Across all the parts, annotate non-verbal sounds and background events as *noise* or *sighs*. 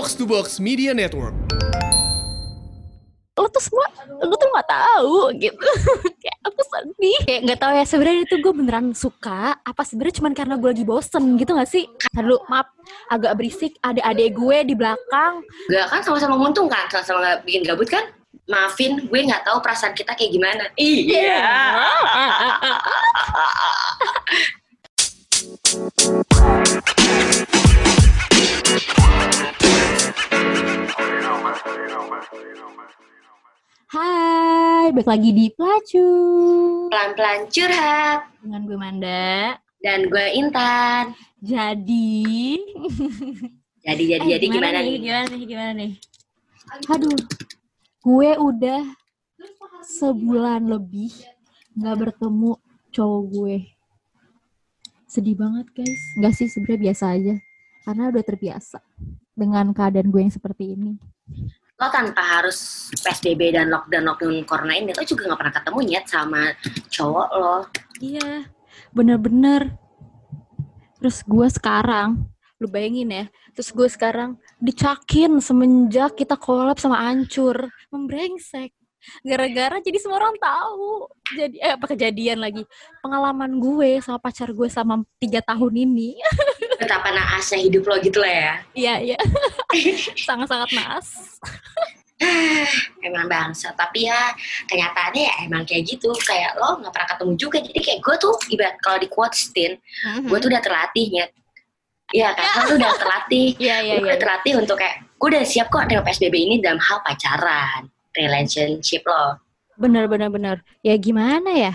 Box to Box Media Network. lo tuh semua lo tuh nggak tahu gitu *laughs* kayak aku sedih kayak nggak tahu ya sebenarnya itu gue beneran suka apa sebenarnya cuma karena gue lagi bosen gitu gak sih Lalu maaf agak berisik ada adik gue di belakang Gak kan sama-sama menguntungkan, sama-sama nggak bikin gabut kan? Maafin, gue nggak tahu perasaan kita kayak gimana. Iya. *laughs* Hai balik lagi di pelacur. Pelan-pelan curhat. dengan gue Manda. Dan gue Intan. jadi. *laughs* Jadi, jadi, Eh, jadi gimana, nih? gimana nih? Gimana nih? Aduh gue udah sebulan lebih nggak bertemu cowok gue. Sedih banget guys. Nggak sih sebenarnya biasa aja. Karena udah terbiasa dengan keadaan gue yang seperti ini Lo tanpa harus PSBB dan lockdown lockdown corona ini, lo juga nggak pernah ketemu nyet sama cowok lo. iya bener-bener. Terus gue sekarang lu bayangin ya terus gue sekarang dicakin semenjak kita kolab sama ancur membrengsek. Gara-gara jadi semua orang tahu. Jadi eh apa kejadian lagi? Pengalaman gue sama pacar gue sama tiga tahun ini *laughs* Betapa naasnya hidup lo gitu lah ya. iya iya *laughs* sangat-sangat naas *sighs* Emang bangsa, tapi ya kenyataannya ya emang kayak gitu. Kayak lo nggak pernah ketemu juga. Jadi kayak gue tuh ibarat kalau di quotesin, gue tuh udah terlatih nyet. Iya kan, lo tuh udah terlatih. *laughs* iya iya iya udah terlatih untuk kayak gue udah siap kok dengan PSBB ini dalam hal pacaran, relationship lo. bener bener bener ya gimana ya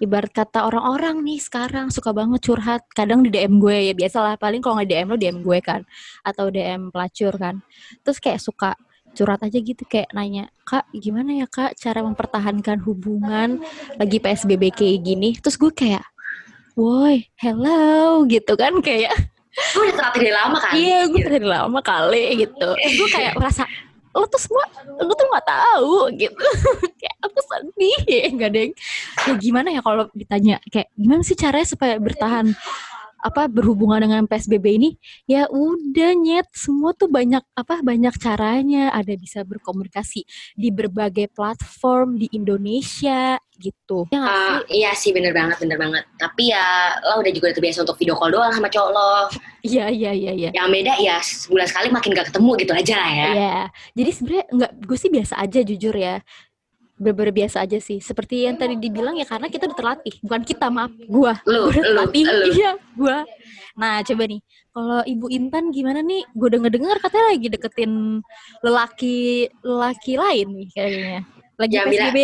ibarat kata orang-orang nih sekarang suka banget curhat kadang di DM gue ya biasalah paling kalau nggak DM lo DM gue kan atau DM pelacur kan. Terus kayak suka curhat aja gitu kayak nanya kak gimana ya kak cara mempertahankan hubungan lagi PSBB kayak gini? Terus gue kayak woi hello gitu kan kayak Gue udah terlatih dari lama kan? iya gue dari lama kali gitu. Gue kayak merasa lo tuh semua lo tuh nggak tahu gitu. *laughs* Kayak aku sedih. Nggak deng. Ya gimana ya kalau ditanya? Kayak gimana sih caranya supaya bertahan apa berhubungan dengan PSBB ini ya udah nyet semua tuh banyak apa banyak caranya ada bisa berkomunikasi di berbagai platform di Indonesia gitu ya sih? iya sih bener banget, bener banget. Tapi ya lo udah juga terbiasa untuk video call doang sama cowok lo. iya iya iya iya Yang beda ya sebulan sekali makin gak ketemu gitu aja lah ya. Iya, jadi sebenarnya nggak, gue sih biasa aja jujur ya, bener biasa aja sih. Seperti yang tadi dibilang ya karena kita udah terlatih, bukan kita maaf, gua. Lu, udah terlatih, lu. iya, gua. Nah coba nih, kalau Ibu Intan gimana nih? Gue denger dengar katanya lagi deketin lelaki lelaki lain nih kayaknya. Lagi Jangan bilang- PSBB,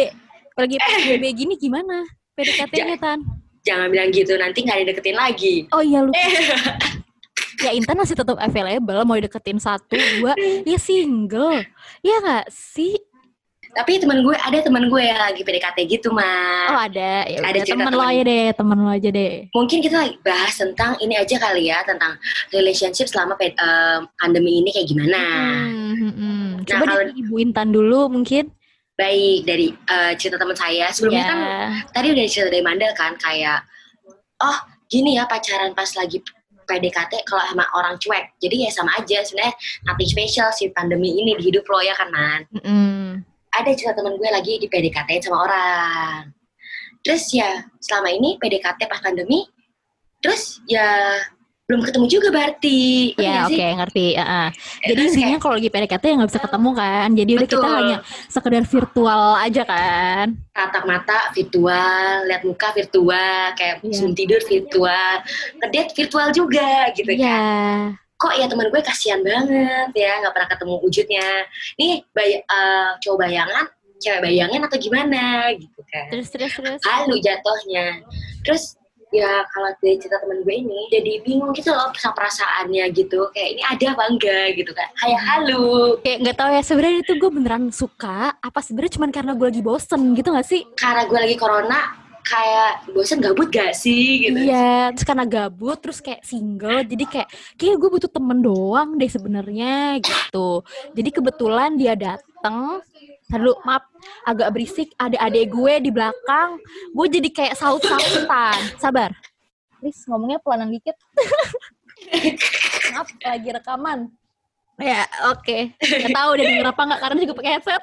lagi PSBB gini gimana? PDKT-nya Tan? Jangan bilang gitu, nanti gak dideketin lagi. Oh iya lu. ya Intan masih tetap available mau deketin satu dua *laughs* ya single ya nggak sih Tapi temen gue, ada temen gue yang lagi PDKT gitu, Oh mah. ada, ya Ada cerita temen lo aja deh, temen lo aja deh. Mungkin kita lagi bahas tentang ini aja kali ya, tentang relationship selama eh, pandemi ini kayak gimana. Hmm, hmm, hmm. Nah, Coba kalau- dari Ibu Intan dulu mungkin. Baik, dari eh, cerita teman saya. Sebelumnya Ya. kan tadi udah cerita dari Manda kan kayak oh gini ya pacaran pas lagi PDKT kalau sama orang cuek jadi ya sama aja sebenarnya nothing special si pandemi ini di hidup lo ya kan man Mm-mm. Ada cerita temen gue lagi di PDKT sama orang terus ya selama ini PDKT pas pandemi terus ya belum ketemu juga berarti Ya oke sih? ngerti. ah. Jadi Terus intinya kayak- kalau lagi PDKT ya nggak bisa ketemu kan. Jadi udah kita Betul. hanya sekedar virtual aja kan. tatap mata virtual, lihat muka virtual, kayak Iya. sebelum tidur virtual, ngedate virtual juga gitu kan. Kok ya teman gue kasihan banget ya, nggak pernah ketemu wujudnya. Nih, bay eh, cowok bayangan, cewek bayangan atau gimana gitu kan. Terus terus terus. Halu jatuhnya. Terus ya kalau dari cerita teman gue ini, jadi bingung gitu loh sama perasaannya gitu. Kayak ini ada apa enggak gitu kan. Kayak halu. Kayak nggak tahu ya sebenarnya itu gue beneran suka. Apa sebenarnya cuma karena gue lagi bosen gitu gak sih? Karena gue lagi corona, kayak bosen gabut gak sih gitu. Iya, terus karena gabut, terus kayak single, jadi kayak kayak gue butuh temen doang deh sebenarnya gitu. Jadi kebetulan dia dateng, Lalu maaf agak berisik, ada adik gue di belakang, gue jadi kayak saut-sautan. Sabar, please ngomongnya pelanan dikit. *laughs* maaf lagi rekaman. Ya, oke. Okay. Gak tahu udah denger apa nggak karena juga pakai headset.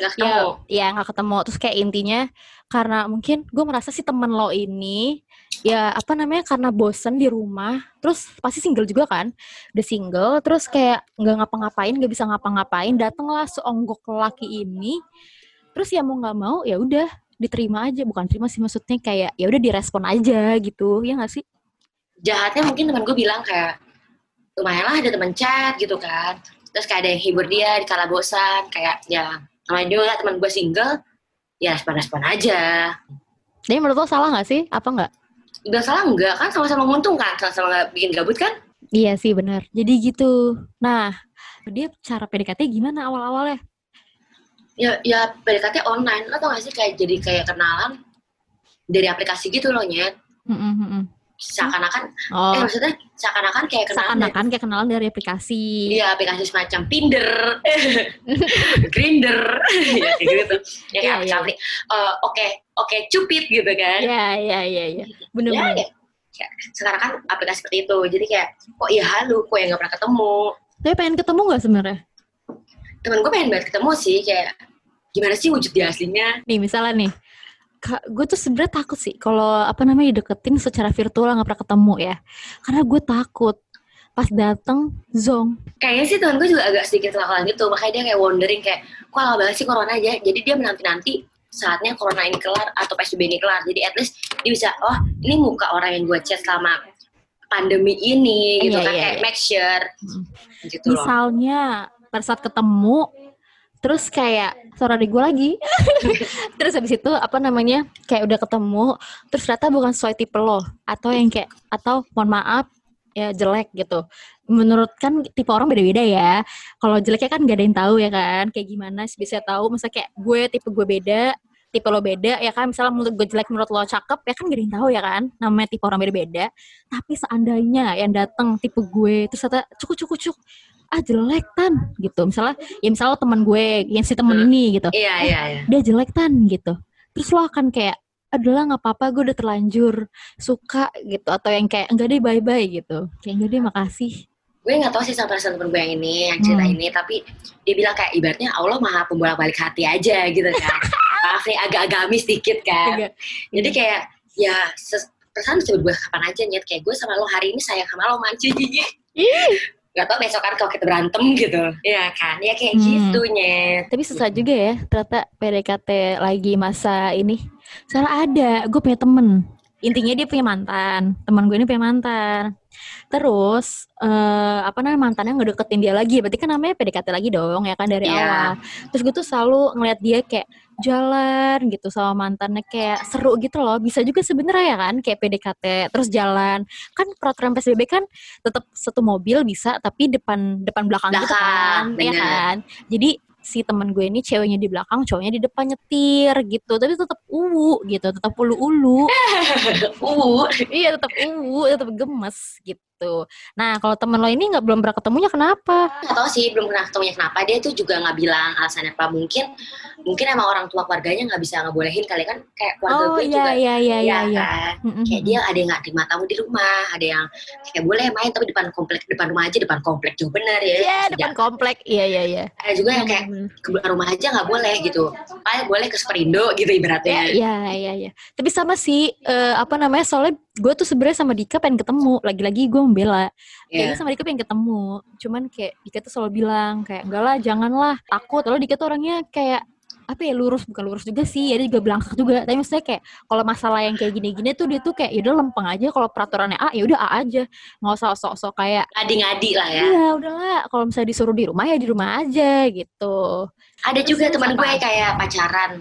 Gak ketemu. Ya, ya gak ketemu. Terus kayak intinya karena mungkin gue merasa si temen lo ini ya apa namanya karena bosen di rumah terus pasti single juga kan udah single terus kayak nggak ngapa-ngapain nggak bisa ngapa-ngapain datanglah seonggok laki ini terus ya mau nggak mau ya udah diterima aja bukan terima sih maksudnya kayak ya udah direspon aja gitu ya nggak sih jahatnya mungkin teman gue bilang kayak lumayan lah ada teman chat gitu kan. Terus kayak ada yang hibur dia di kala bosan kayak ya namanya juga teman gue single ya respon-respon aja. Jadi menurut lo salah nggak sih? Apa nggak? Gak salah enggak kan sama-sama menguntungkan sama-sama nggak bikin gabut kan? Iya sih benar. Jadi gitu. Nah dia cara PDKT gimana awal-awalnya? Ya ya PDKT online. Lo tau gak sih kayak jadi kayak kenalan dari aplikasi gitu loh nyet? Mm -hmm seakan-akan oh. eh maksudnya seakan-akan kayak kenalan seakan-akan kayak kenalan dari aplikasi iya aplikasi semacam Tinder *laughs* Grinder ya kayak gitu *laughs* ya kayak Iya, iya. aplikasi eh, oke oke cupid gitu kan Iya, iya, iya, iya. ya, Bener-bener. ya, ya, sekarang kan aplikasi seperti itu jadi kayak kok iya halu kok ya nggak pernah ketemu Tapi pengen ketemu gak sebenarnya? temen gue pengen banget ketemu sih kayak gimana sih wujud dia aslinya Nih misalnya nih, gue tuh sebenarnya takut sih kalau apa namanya deketin secara virtual nggak pernah ketemu ya, karena gue takut. Pas dateng zong. kayaknya sih temen gue juga agak sedikit kelakuan gitu. Makanya dia kayak wondering kayak kok lama banget sih corona aja? Jadi dia menanti-nanti saatnya corona ini kelar atau PSBB ini kelar. Jadi at least dia bisa oh ini muka orang yang gue chat selama pandemi ini gitu Iya, kan. iya, kayak iya. make sure Hmm. gitu loh. Misalnya pada saat ketemu, terus kayak suara adik gue lagi, *laughs* terus habis itu apa namanya kayak udah ketemu, terus ternyata bukan sesuai tipe lo, atau yang kayak atau mohon maaf ya jelek gitu. Menurut kan tipe orang beda-beda ya. Kalau jeleknya kan gak ada yang tahu ya kan, kayak gimana sih bisa tahu. Masa kayak gue tipe gue beda, tipe lo beda ya kan. Misalnya menurut gue jelek, menurut lo cakep ya kan gak ada yang tahu ya kan. Namanya tipe orang beda-beda. Tapi seandainya yang datang tipe gue terus kata cukup cukup cukup ah jelek tan gitu. Misalnya ya misalnya teman gue yang si temen ini gitu. Iya iya iya. dia jelek tan gitu. Terus lo akan kayak adalah nggak apa-apa gue udah terlanjur suka gitu. Atau yang kayak enggak deh bye bye gitu. Kayak enggak deh makasih. Gue nggak tahu sih sama perasaan temen gue yang ini yang cerita Hmm. ini tapi dia bilang kayak ibaratnya Allah maha pembolak balik hati aja gitu kan. *laughs* Maaf nih agak agamis dikit kan. Agak. jadi kayak ya perasaan bisa berubah kapan aja nyet. Kayak gue sama lo hari ini sayang sama lo manci *laughs* Ih, nggak tau besok kan kalau kita berantem gitu. Ya kan? Ya kayak Hmm. gitu nyet tapi susah juga ya ternyata PDKT lagi masa ini. Soalnya ada gue punya temen. Intinya dia punya mantan. Teman gue ini punya mantan. Terus eh apa namanya mantannya ngedeketin dia lagi. Berarti kan namanya PDKT lagi dong ya kan dari Iya. awal. Terus gue tuh selalu ngeliat dia kayak jalan gitu sama mantannya kayak seru gitu loh. Bisa juga sebenarnya ya kan kayak PDKT terus jalan. Kan peraturan PSBB kan tetap satu mobil bisa tapi depan depan belakang, gitu kan ya kan? Jadi si teman gue ini ceweknya di belakang cowoknya di depan nyetir gitu. Tapi tetap uwu gitu tetap ulu ulu uh *laughs* iya tetap uwu tetap gemes gitu nah kalau temen lo ini nggak belum pernah ketemunya kenapa? Nggak tahu sih belum pernah ketemunya kenapa. Dia tuh juga nggak bilang alasannya apa. Mungkin mungkin emang orang tua keluarganya nggak bisa ngebolehin kali kan. Kayak keluarga oh gue iya juga. iya iya iya ya iya. kan? Mm-mm. kayak dia ada yang nggak terima tamu di rumah ada yang kayak boleh main tapi depan komplek depan rumah aja depan komplek jauh bener ya. Iya, depan komplek. Iya iya iya. Ada juga yang kayak ke rumah aja nggak boleh gitu. Paling boleh ke Superindo gitu ibaratnya. Iya, iya, iya. Tapi sama sih, eh, apa namanya, soalnya gue tuh sebenarnya sama Dika pengen ketemu. Lagi-lagi gue membela. Iya. Kayaknya sama Dika pengen ketemu. Cuman kayak Dika tuh selalu bilang, kayak enggak lah, janganlah. Takut. Lalu Dika tuh orangnya kayak, apa ya, lurus. Bukan lurus juga sih, ya dia juga belangkak juga. Tapi maksudnya kayak, kalau masalah yang kayak gini-gini tuh dia tuh kayak, yaudah lempeng aja. Kalau peraturannya A, ya udah A aja. Nggak usah sok-sok kayak, ngadi-ngadi lah ya iya udahlah. Kalau misalnya disuruh di rumah, ya di rumah aja gitu. ada juga Terus teman apa? gue kayak pacaran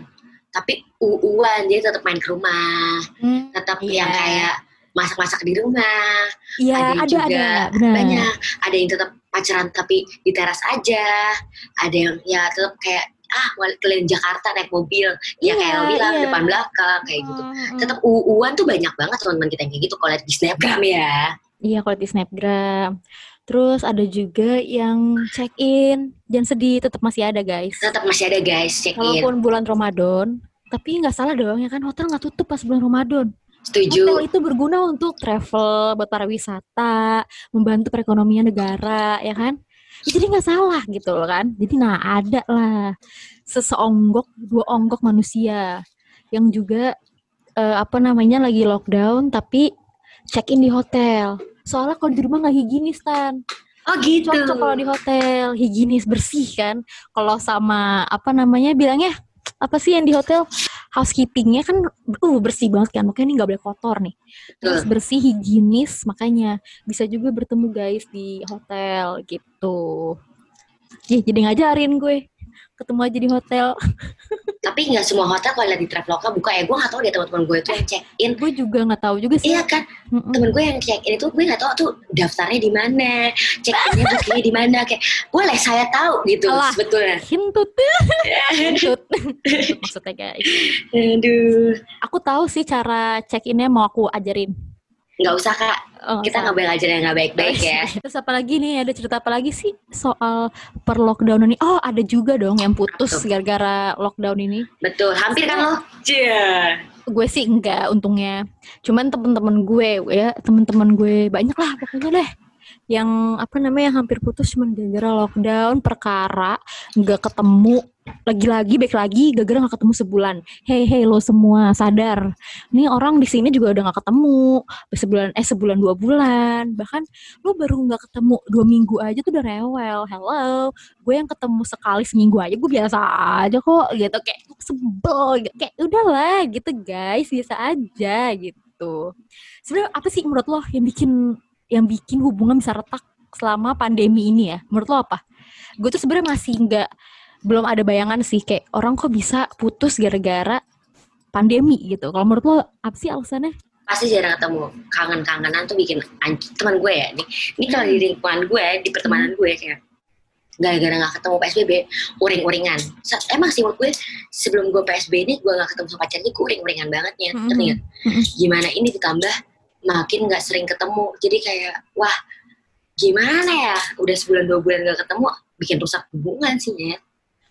tapi uuan dia tetap main ke rumah Hmm, tetap Iya. yang kayak masak-masak di rumah Iya, ada, ada, juga ada. Banyak ada yang tetap pacaran tapi di teras aja ada yang ya tetap kayak ah keliling Jakarta naik mobil ya Iya, kayak lo bilang iya. depan belakang kayak gitu Hmm, tetap uuan tuh banyak banget teman-teman kita yang kayak gitu kalau lihat di snapgram ya Iya kalau di snapgram. Terus ada juga yang check in. Jangan sedih, tetap masih ada guys. tetap masih ada guys check in Walaupun bulan Ramadan, tapi nggak salah dong ya kan hotel nggak tutup pas bulan Ramadan. Setuju Hotel itu berguna untuk travel, buat para wisata, membantu perekonomian negara, ya kan? ya jadi nggak salah gitu loh kan jadi nah ada lah seseonggok dua onggok manusia yang juga uh, apa namanya lagi lockdown tapi check in di hotel soalnya kalau di rumah nggak higienis tan Oh gitu. Cocok kalau di hotel, higienis bersih kan. Kalau sama apa namanya bilangnya apa sih yang di hotel housekeepingnya kan uh bersih banget kan makanya ini nggak boleh kotor nih. Terus bersih higienis makanya bisa juga bertemu guys di hotel gitu. Ih, jadi ngajarin gue ketemu aja di hotel. *laughs* Tapi nggak semua hotel kalau di Traveloka buka ya. Gue nggak tahu deh teman-teman gue itu yang check in. Gue juga nggak tahu juga sih. Iya kan? Mm temen gue yang check in itu gue nggak tahu tuh daftarnya di mana check innya *laughs* bookingnya di mana kayak boleh saya tahu gitu Alah, sebetulnya. hintut hintut *laughs* maksudnya guys aduh. Aku tahu sih cara check innya mau aku ajarin nggak usah kak. Oh, kita nggak boleh ngajar yang nggak baik-baik ya. Terus apa lagi nih? Ada cerita apa lagi sih soal per lockdown ini? Oh ada juga dong yang putus gara-gara lockdown ini. Betul. Hampir kan lo? Yeah. gue sih enggak untungnya. Cuman temen-temen gue ya temen-temen gue banyak lah pokoknya deh. Yang apa namanya yang hampir putus cuma gara-gara lockdown perkara nggak ketemu lagi-lagi baik lagi gara-gara nggak ketemu sebulan. Hey hey lo semua sadar. Ini orang di sini juga udah nggak ketemu. Sebulan eh sebulan dua bulan. Bahkan lo baru nggak ketemu dua minggu aja tuh udah rewel. Hello gue yang ketemu sekali seminggu aja gue biasa aja kok gitu. Kayak sebel gitu. kayak udahlah gitu guys. Biasa aja gitu. Sebenarnya apa sih menurut lo yang bikin yang bikin hubungan bisa retak selama pandemi ini ya? Menurut lo apa? Gue tuh sebenarnya masih nggak belum ada bayangan sih kayak orang kok bisa putus gara-gara pandemi gitu. Kalau menurut lo apa sih alasannya? Pasti jarang ketemu. Kangen-kangenan tuh bikin teman gue ya. Ini, ini kalau di lingkungan gue, di pertemanan gue kayak gara-gara gak ketemu PSBB, uring-uringan. Emang sih menurut gue sebelum gue PSBB ini gue gak ketemu sama pacarnya, gue uring-uringan banget ya. Mm -hmm. Gimana ini ditambah makin nggak sering ketemu jadi kayak wah gimana ya udah sebulan dua bulan nggak ketemu bikin rusak hubungan sih ya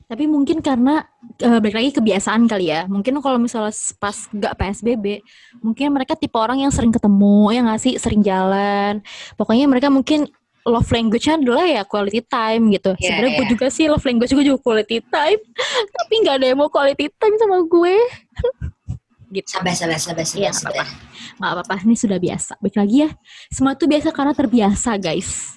tapi mungkin karena uh, balik lagi kebiasaan kali ya mungkin kalau misalnya pas nggak psbb mungkin mereka tipe orang yang sering ketemu ya nggak sih sering jalan pokoknya mereka mungkin love language-nya adalah ya quality time gitu. Yeah, Sebenarnya yeah. gue juga sih love language gue juga quality time, *laughs* tapi nggak ada yang mau quality time sama gue. *laughs* gitu. Sabar, sabar, sabar, sabar. Iya, sabar nggak apa-apa ini sudah biasa baik lagi ya semua itu biasa karena terbiasa guys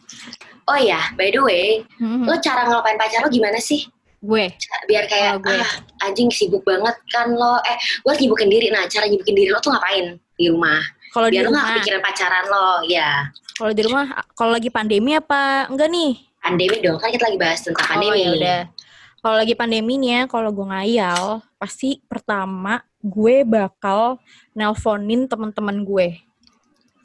oh ya by the way hmm. lo cara ngelupain pacar lo gimana sih gue. Biar kayak oh, gue. ah anjing sibuk banget kan lo. Eh gue nyibukin diri. Nah cara nyibukin diri lo tuh ngapain? Di rumah. Kalau biar di rumah, lo gak kepikiran pacaran lo ya kalau di rumah kalau lagi pandemi apa enggak nih? Pandemi dong kan kita lagi bahas tentang oh, pandemi. ya udah. Kalau lagi pandemi nih ya kalau gue ngayal pasti pertama gue bakal nelponin teman-teman gue.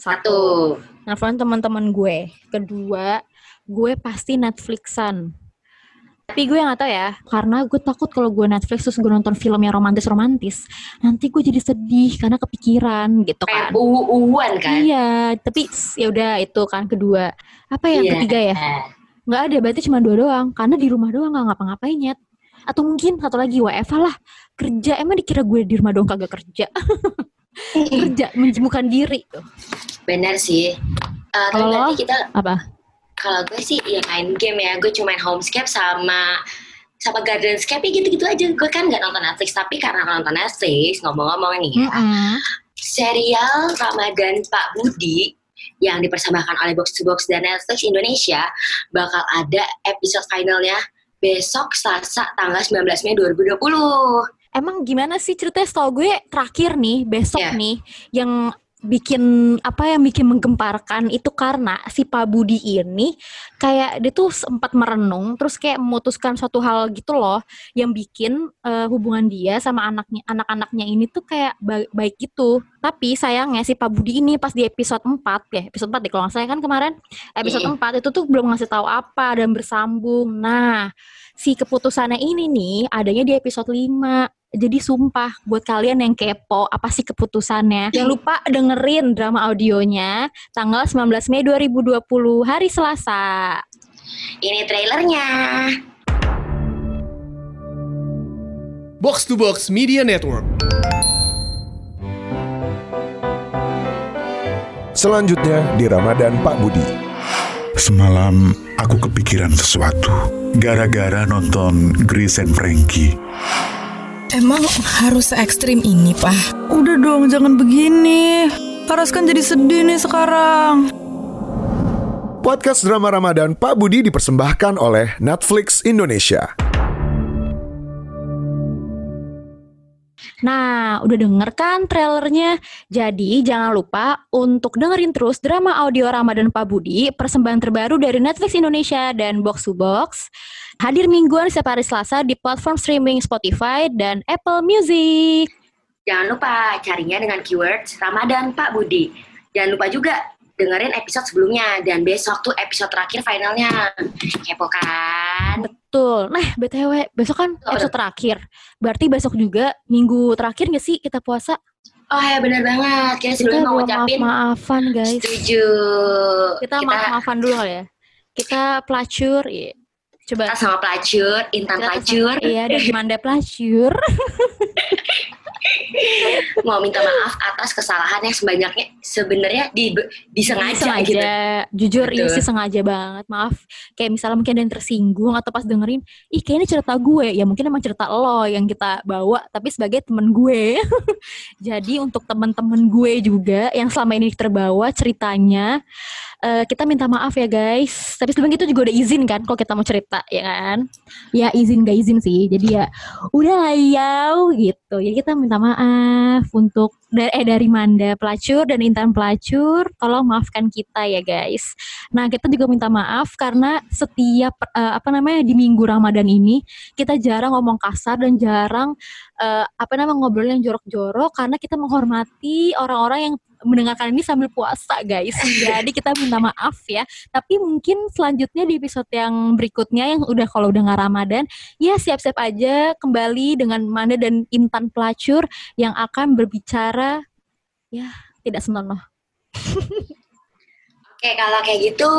Satu, nelponin teman-teman gue. Kedua, gue pasti Netflixan. Tapi gue nggak tahu ya, karena gue takut kalau gue Netflix terus gue nonton film yang romantis-romantis, nanti gue jadi sedih karena kepikiran gitu kan. Kayak uwan kan? Iya, tapi ya udah itu kan kedua. Apa yang yeah. ketiga ya? Nggak ada, berarti cuma dua doang. Karena di rumah doang nggak ngapa-ngapain ya atau mungkin satu lagi WFH lah kerja emang dikira gue di rumah dong kagak kerja *laughs* kerja menjemukan diri tuh benar sih uh, kalau kita apa kalau gue sih ya main game ya gue cuma main homescape sama sama Gardenscape ya gitu-gitu aja gue kan nggak nonton Netflix tapi karena nonton Netflix ngomong-ngomong nih ya mm -hmm. serial Ramadan Pak Budi yang dipersembahkan oleh Box to Box dan Netflix Indonesia bakal ada episode finalnya besok Selasa tanggal 19 Mei 2020. Emang gimana sih ceritanya setahu gue terakhir nih besok yeah. nih yang bikin apa yang bikin menggemparkan itu karena si Pak Budi ini kayak dia tuh sempat merenung terus kayak memutuskan suatu hal gitu loh yang bikin uh, hubungan dia sama anaknya anak-anaknya ini tuh kayak baik, baik gitu. Tapi sayangnya si Pak Budi ini pas di episode 4 ya episode 4 deh kalau salah kan kemarin? Episode mm. 4 itu tuh belum ngasih tahu apa dan bersambung. Nah si keputusannya ini nih adanya di episode 5 jadi sumpah buat kalian yang kepo apa sih keputusannya. Jangan lupa dengerin drama audionya tanggal 19 Mei 2020 hari Selasa. Ini trailernya. Box to Box Media Network. Selanjutnya di Ramadan Pak Budi. Semalam aku kepikiran sesuatu. Gara-gara nonton Grace and Frankie. Emang harus se ekstrim ini, Pak? Udah dong, jangan begini. Paras kan jadi sedih nih sekarang. Podcast drama Ramadan Pak Budi dipersembahkan oleh Netflix Indonesia. Nah, udah denger kan trailernya? Jadi jangan lupa untuk dengerin terus drama audio Ramadan Pak Budi, persembahan terbaru dari Netflix Indonesia dan Box to Box. Hadir mingguan setiap hari Selasa di platform streaming Spotify dan Apple Music. Jangan lupa carinya dengan keyword Ramadan Pak Budi. Jangan lupa juga dengerin episode sebelumnya dan besok tuh episode terakhir finalnya. Kepo kan? Betul. Nah, BTW, besok kan Oh, episode terakhir. Berarti besok juga minggu terakhir nggak sih kita puasa? Oh ya benar banget. Kita Kita sebelumnya mau belum ngucapin maaf-maafan, guys. setuju. Kita, maaf-maafan dulu kali ya. Kita pelacur, iya. Coba kita sama pelacur, Intan Kita pelacur, sama- Iya, dan Manda pelacur. *laughs* mau minta maaf atas kesalahan yang sebanyaknya sebenarnya di, disengaja, gitu. Jujur ini Betul. sih sengaja banget. Maaf. Kayak misalnya mungkin ada yang tersinggung atau pas dengerin, ih kayaknya cerita gue. Ya mungkin emang cerita lo yang kita bawa, tapi sebagai temen gue. *laughs* Jadi untuk temen-temen gue juga yang selama ini terbawa ceritanya, eh, kita minta maaf ya guys. Tapi sebelum itu juga udah izin kan kalau kita mau cerita, ya kan? Ya izin gak izin sih. Jadi ya udah ya gitu. Jadi kita minta maaf untuk dari eh dari Manda pelacur dan Intan pelacur, tolong maafkan kita ya guys. Nah kita juga minta maaf karena setiap eh, apa namanya di minggu Ramadan ini kita jarang ngomong kasar dan jarang eh, apa namanya ngobrol yang jorok-jorok karena kita menghormati orang-orang yang mendengarkan ini sambil puasa guys. Jadi kita minta maaf ya. Tapi mungkin selanjutnya di episode yang berikutnya yang udah kalau udah nggak Ramadan ya siap-siap aja kembali dengan Manda dan Intan pelacur yang akan berbicara ya tidak senonoh. *laughs* Oke, kalau kayak gitu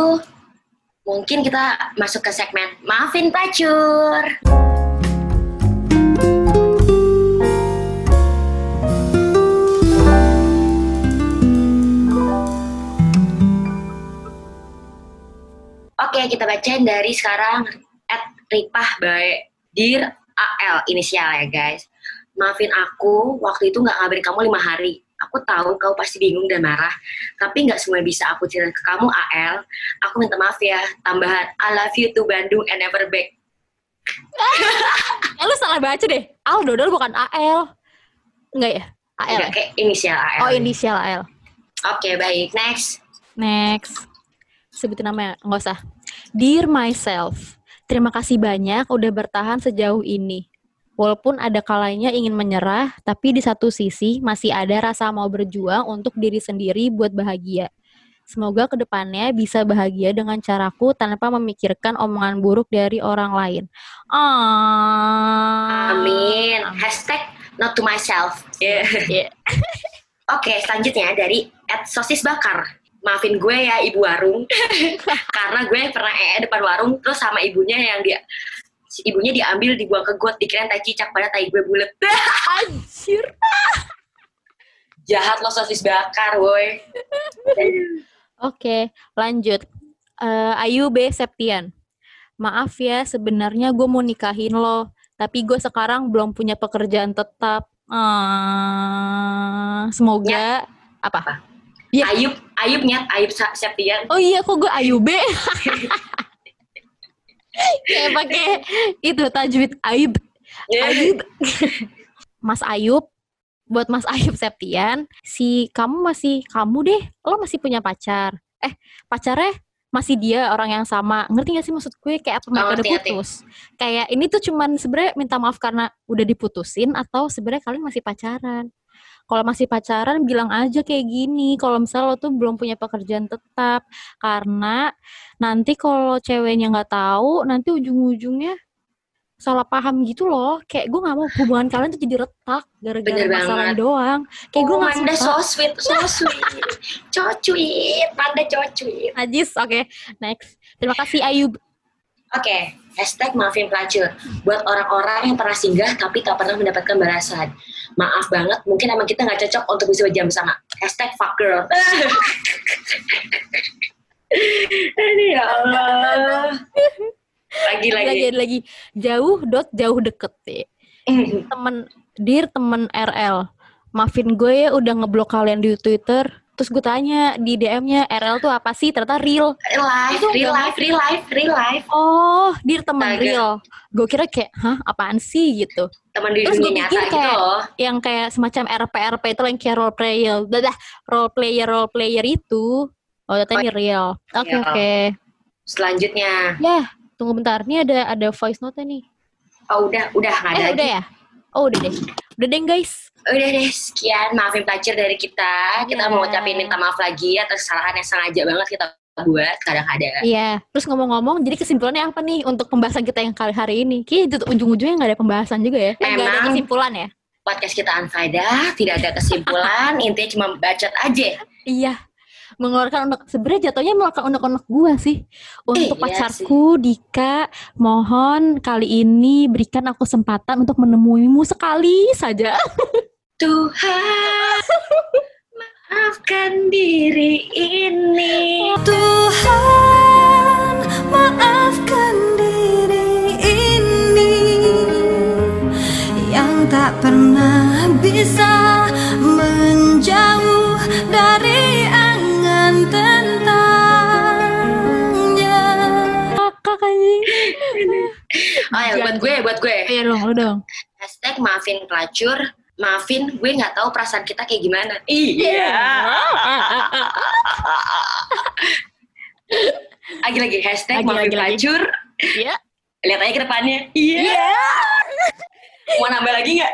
mungkin kita masuk ke segmen maafin pelacur. Oke, kita bacain dari sekarang at Ripah by Dear AL inisial ya guys. Maafin aku, waktu itu nggak ngabarin kamu lima hari. Aku tahu kau pasti bingung dan marah, tapi nggak semua bisa aku cerita ke kamu AL. Aku minta maaf ya, tambahan I love you to Bandung and never back. Eh lu salah baca deh. Al Dodol bukan AL. Enggak ya? AL. Enggak, ya? kayak inisial AL. Oh inisial AL. Oke, baik. Next. Next. Sebutin namanya, nggak usah. Dear myself, terima kasih banyak udah bertahan sejauh ini. Walaupun ada kalanya ingin menyerah, tapi di satu sisi masih ada rasa mau berjuang untuk diri sendiri buat bahagia. Semoga ke depannya bisa bahagia dengan caraku tanpa memikirkan omongan buruk dari orang lain. Ah. Amin. Hashtag not to myself. Yeah. Yeah. *laughs* Oke, selanjutnya dari at sosis bakar. Maafin gue ya ibu warung. *laughs* Karena gue pernah ee depan warung terus sama ibunya yang dia ibunya diambil dibuang ke got dikirain tai cicak pada tai gue bulet. *laughs* Anjir. Jahat lo sosis bakar, woi. Oke, lanjut. Eh, Ayu B. Septian. Maaf ya, sebenarnya gue mau nikahin lo, tapi gue sekarang belum punya pekerjaan tetap. Ah, semoga apa? Ya. Ayub, Ayub nyat, Ayub Septian. Oh iya, kok gue Ayu B. *laughs* Kayak pakai itu tajwid Ayub. Ayub. Mas Ayub, buat Mas Ayub Septian, si kamu masih kamu deh, lo masih punya pacar. Eh, pacarnya masih dia orang yang sama. Ngerti gak sih maksud gue kayak apa mereka Oh, udah ngerti, ngerti. putus? Kayak ini tuh cuman sebenarnya minta maaf karena udah diputusin atau sebenarnya kalian masih pacaran. Kalau masih pacaran bilang aja kayak gini. Kalau misalnya lo tuh belum punya pekerjaan tetap, karena nanti kalau ceweknya nggak tahu, nanti ujung-ujungnya salah paham gitu loh. Kayak gue nggak mau hubungan kalian tuh jadi retak gara-gara masalah doang. Kayak gue oh, nggak Manda suka. so sweet, so sweet. Cocuit, Manda cocuit. Najis, oke. Next. Terima kasih Ayub. Oke, hashtag maafin pelacur. Buat orang-orang yang pernah singgah tapi tak pernah mendapatkan balasan. Maaf banget, mungkin emang kita nggak cocok untuk bisa berjam sama. Hashtag fuck girl. *laughs* Aduh ya Allah. lagi lagi. lagi, lagi. Jauh dot jauh deket ya. Temen, dir temen RL. Maafin gue ya udah ngeblok kalian di Twitter. Terus gue tanya di DM-nya RL tuh apa sih? Ternyata real. Real life, real life, real life, real life. Oh, dir temen Astaga. real. Gue kira kayak, hah apaan sih gitu. Teman di Terus dunia gue nyata pikir gitu kayak- loh. Yang kayak semacam RP-RP itu yang kayak role player. Dadah, role player, role player itu. Oh, ternyata ini real. Oke, Real. oke. Selanjutnya, Ya, tunggu bentar. Ini ada ada voice note nih. oh udah, udah nggak ada Eh, lagi. udah ya? Oh, udah deh. Udah deh, guys. Udah deh, sekian. Maafin pelacur dari kita. Kita Ya. mau ucapin minta maaf lagi atas kesalahan yang sengaja banget kita buat kadang-kadang. Iya. Terus ngomong-ngomong, jadi kesimpulannya apa nih untuk pembahasan kita yang kali hari ini? Kayaknya ujung-ujungnya nggak ada pembahasan juga ya? Eh, Nggak ada kesimpulan ya? Podcast kita unfaedah, tidak ada kesimpulan, *laughs* intinya cuma bacot aja. Iya. Mengeluarkan unek, sebenarnya jatuhnya mengeluarkan unek-unek gua sih. Untuk iya pacarku, Dika, mohon kali ini berikan aku kesempatan untuk menemuimu sekali saja. *laughs* Tuhan, maafkan diri ini. Tuhan, maafkan diri ini yang tak pernah bisa menjauh dari angan tentangnya. Kakak anjing. Oh ya, buat gue, buat gue. Iya dong, lu dong. Hashtag maafin pelacur, maafin gue nggak tahu perasaan kita kayak gimana. Iya. Lagi-lagi hashtag Lagi, maafin lagi, lagi. pelacur. Iya. Lihat aja ke depannya. Iya. Mau nambah lagi nggak?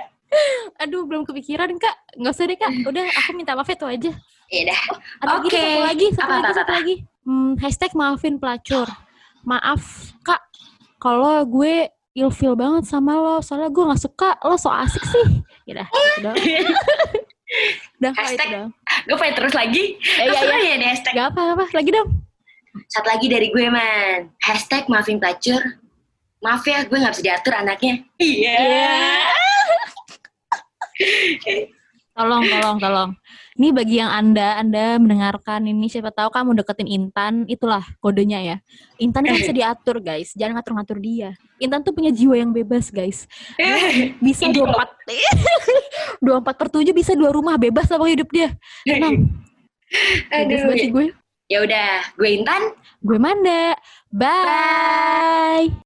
Aduh, belum kepikiran, Kak. Nggak usah deh, Kak. Udah, aku minta maaf itu aja. Iya dah. Lagi, Oke. satu lagi, satu Apa, lagi, apa, satu apa? lagi. Hmm, hashtag maafin pelacur. Maaf, Kak. Kalau gue ilfeel banget sama lo, soalnya gue gak suka lo so asik sih. Ya dah, doang. Udah, *laughs* itu Hashtag doang. gue pengen terus lagi. Eh, iya, iya. ya hashtag. Gak apa-apa, lagi dong. Satu lagi dari gue man. Hashtag maafin pelacur. Maaf ya, gue gak bisa diatur anaknya. Iya. *laughs* Tolong, tolong, tolong. Ini bagi yang Anda, Anda mendengarkan ini, siapa tahu kamu deketin Intan, itulah kodenya ya. Intan kan bisa *laughs* diatur, guys. Jangan ngatur-ngatur dia. Intan tuh punya jiwa yang bebas, guys. *laughs* Bisa Ini 24 24 per 7 bisa dua rumah bebas lah hidup dia. Tenang. *laughs* Bebas Aduh. sih gue. Ya udah, gue Intan. Gue Manda. Bye.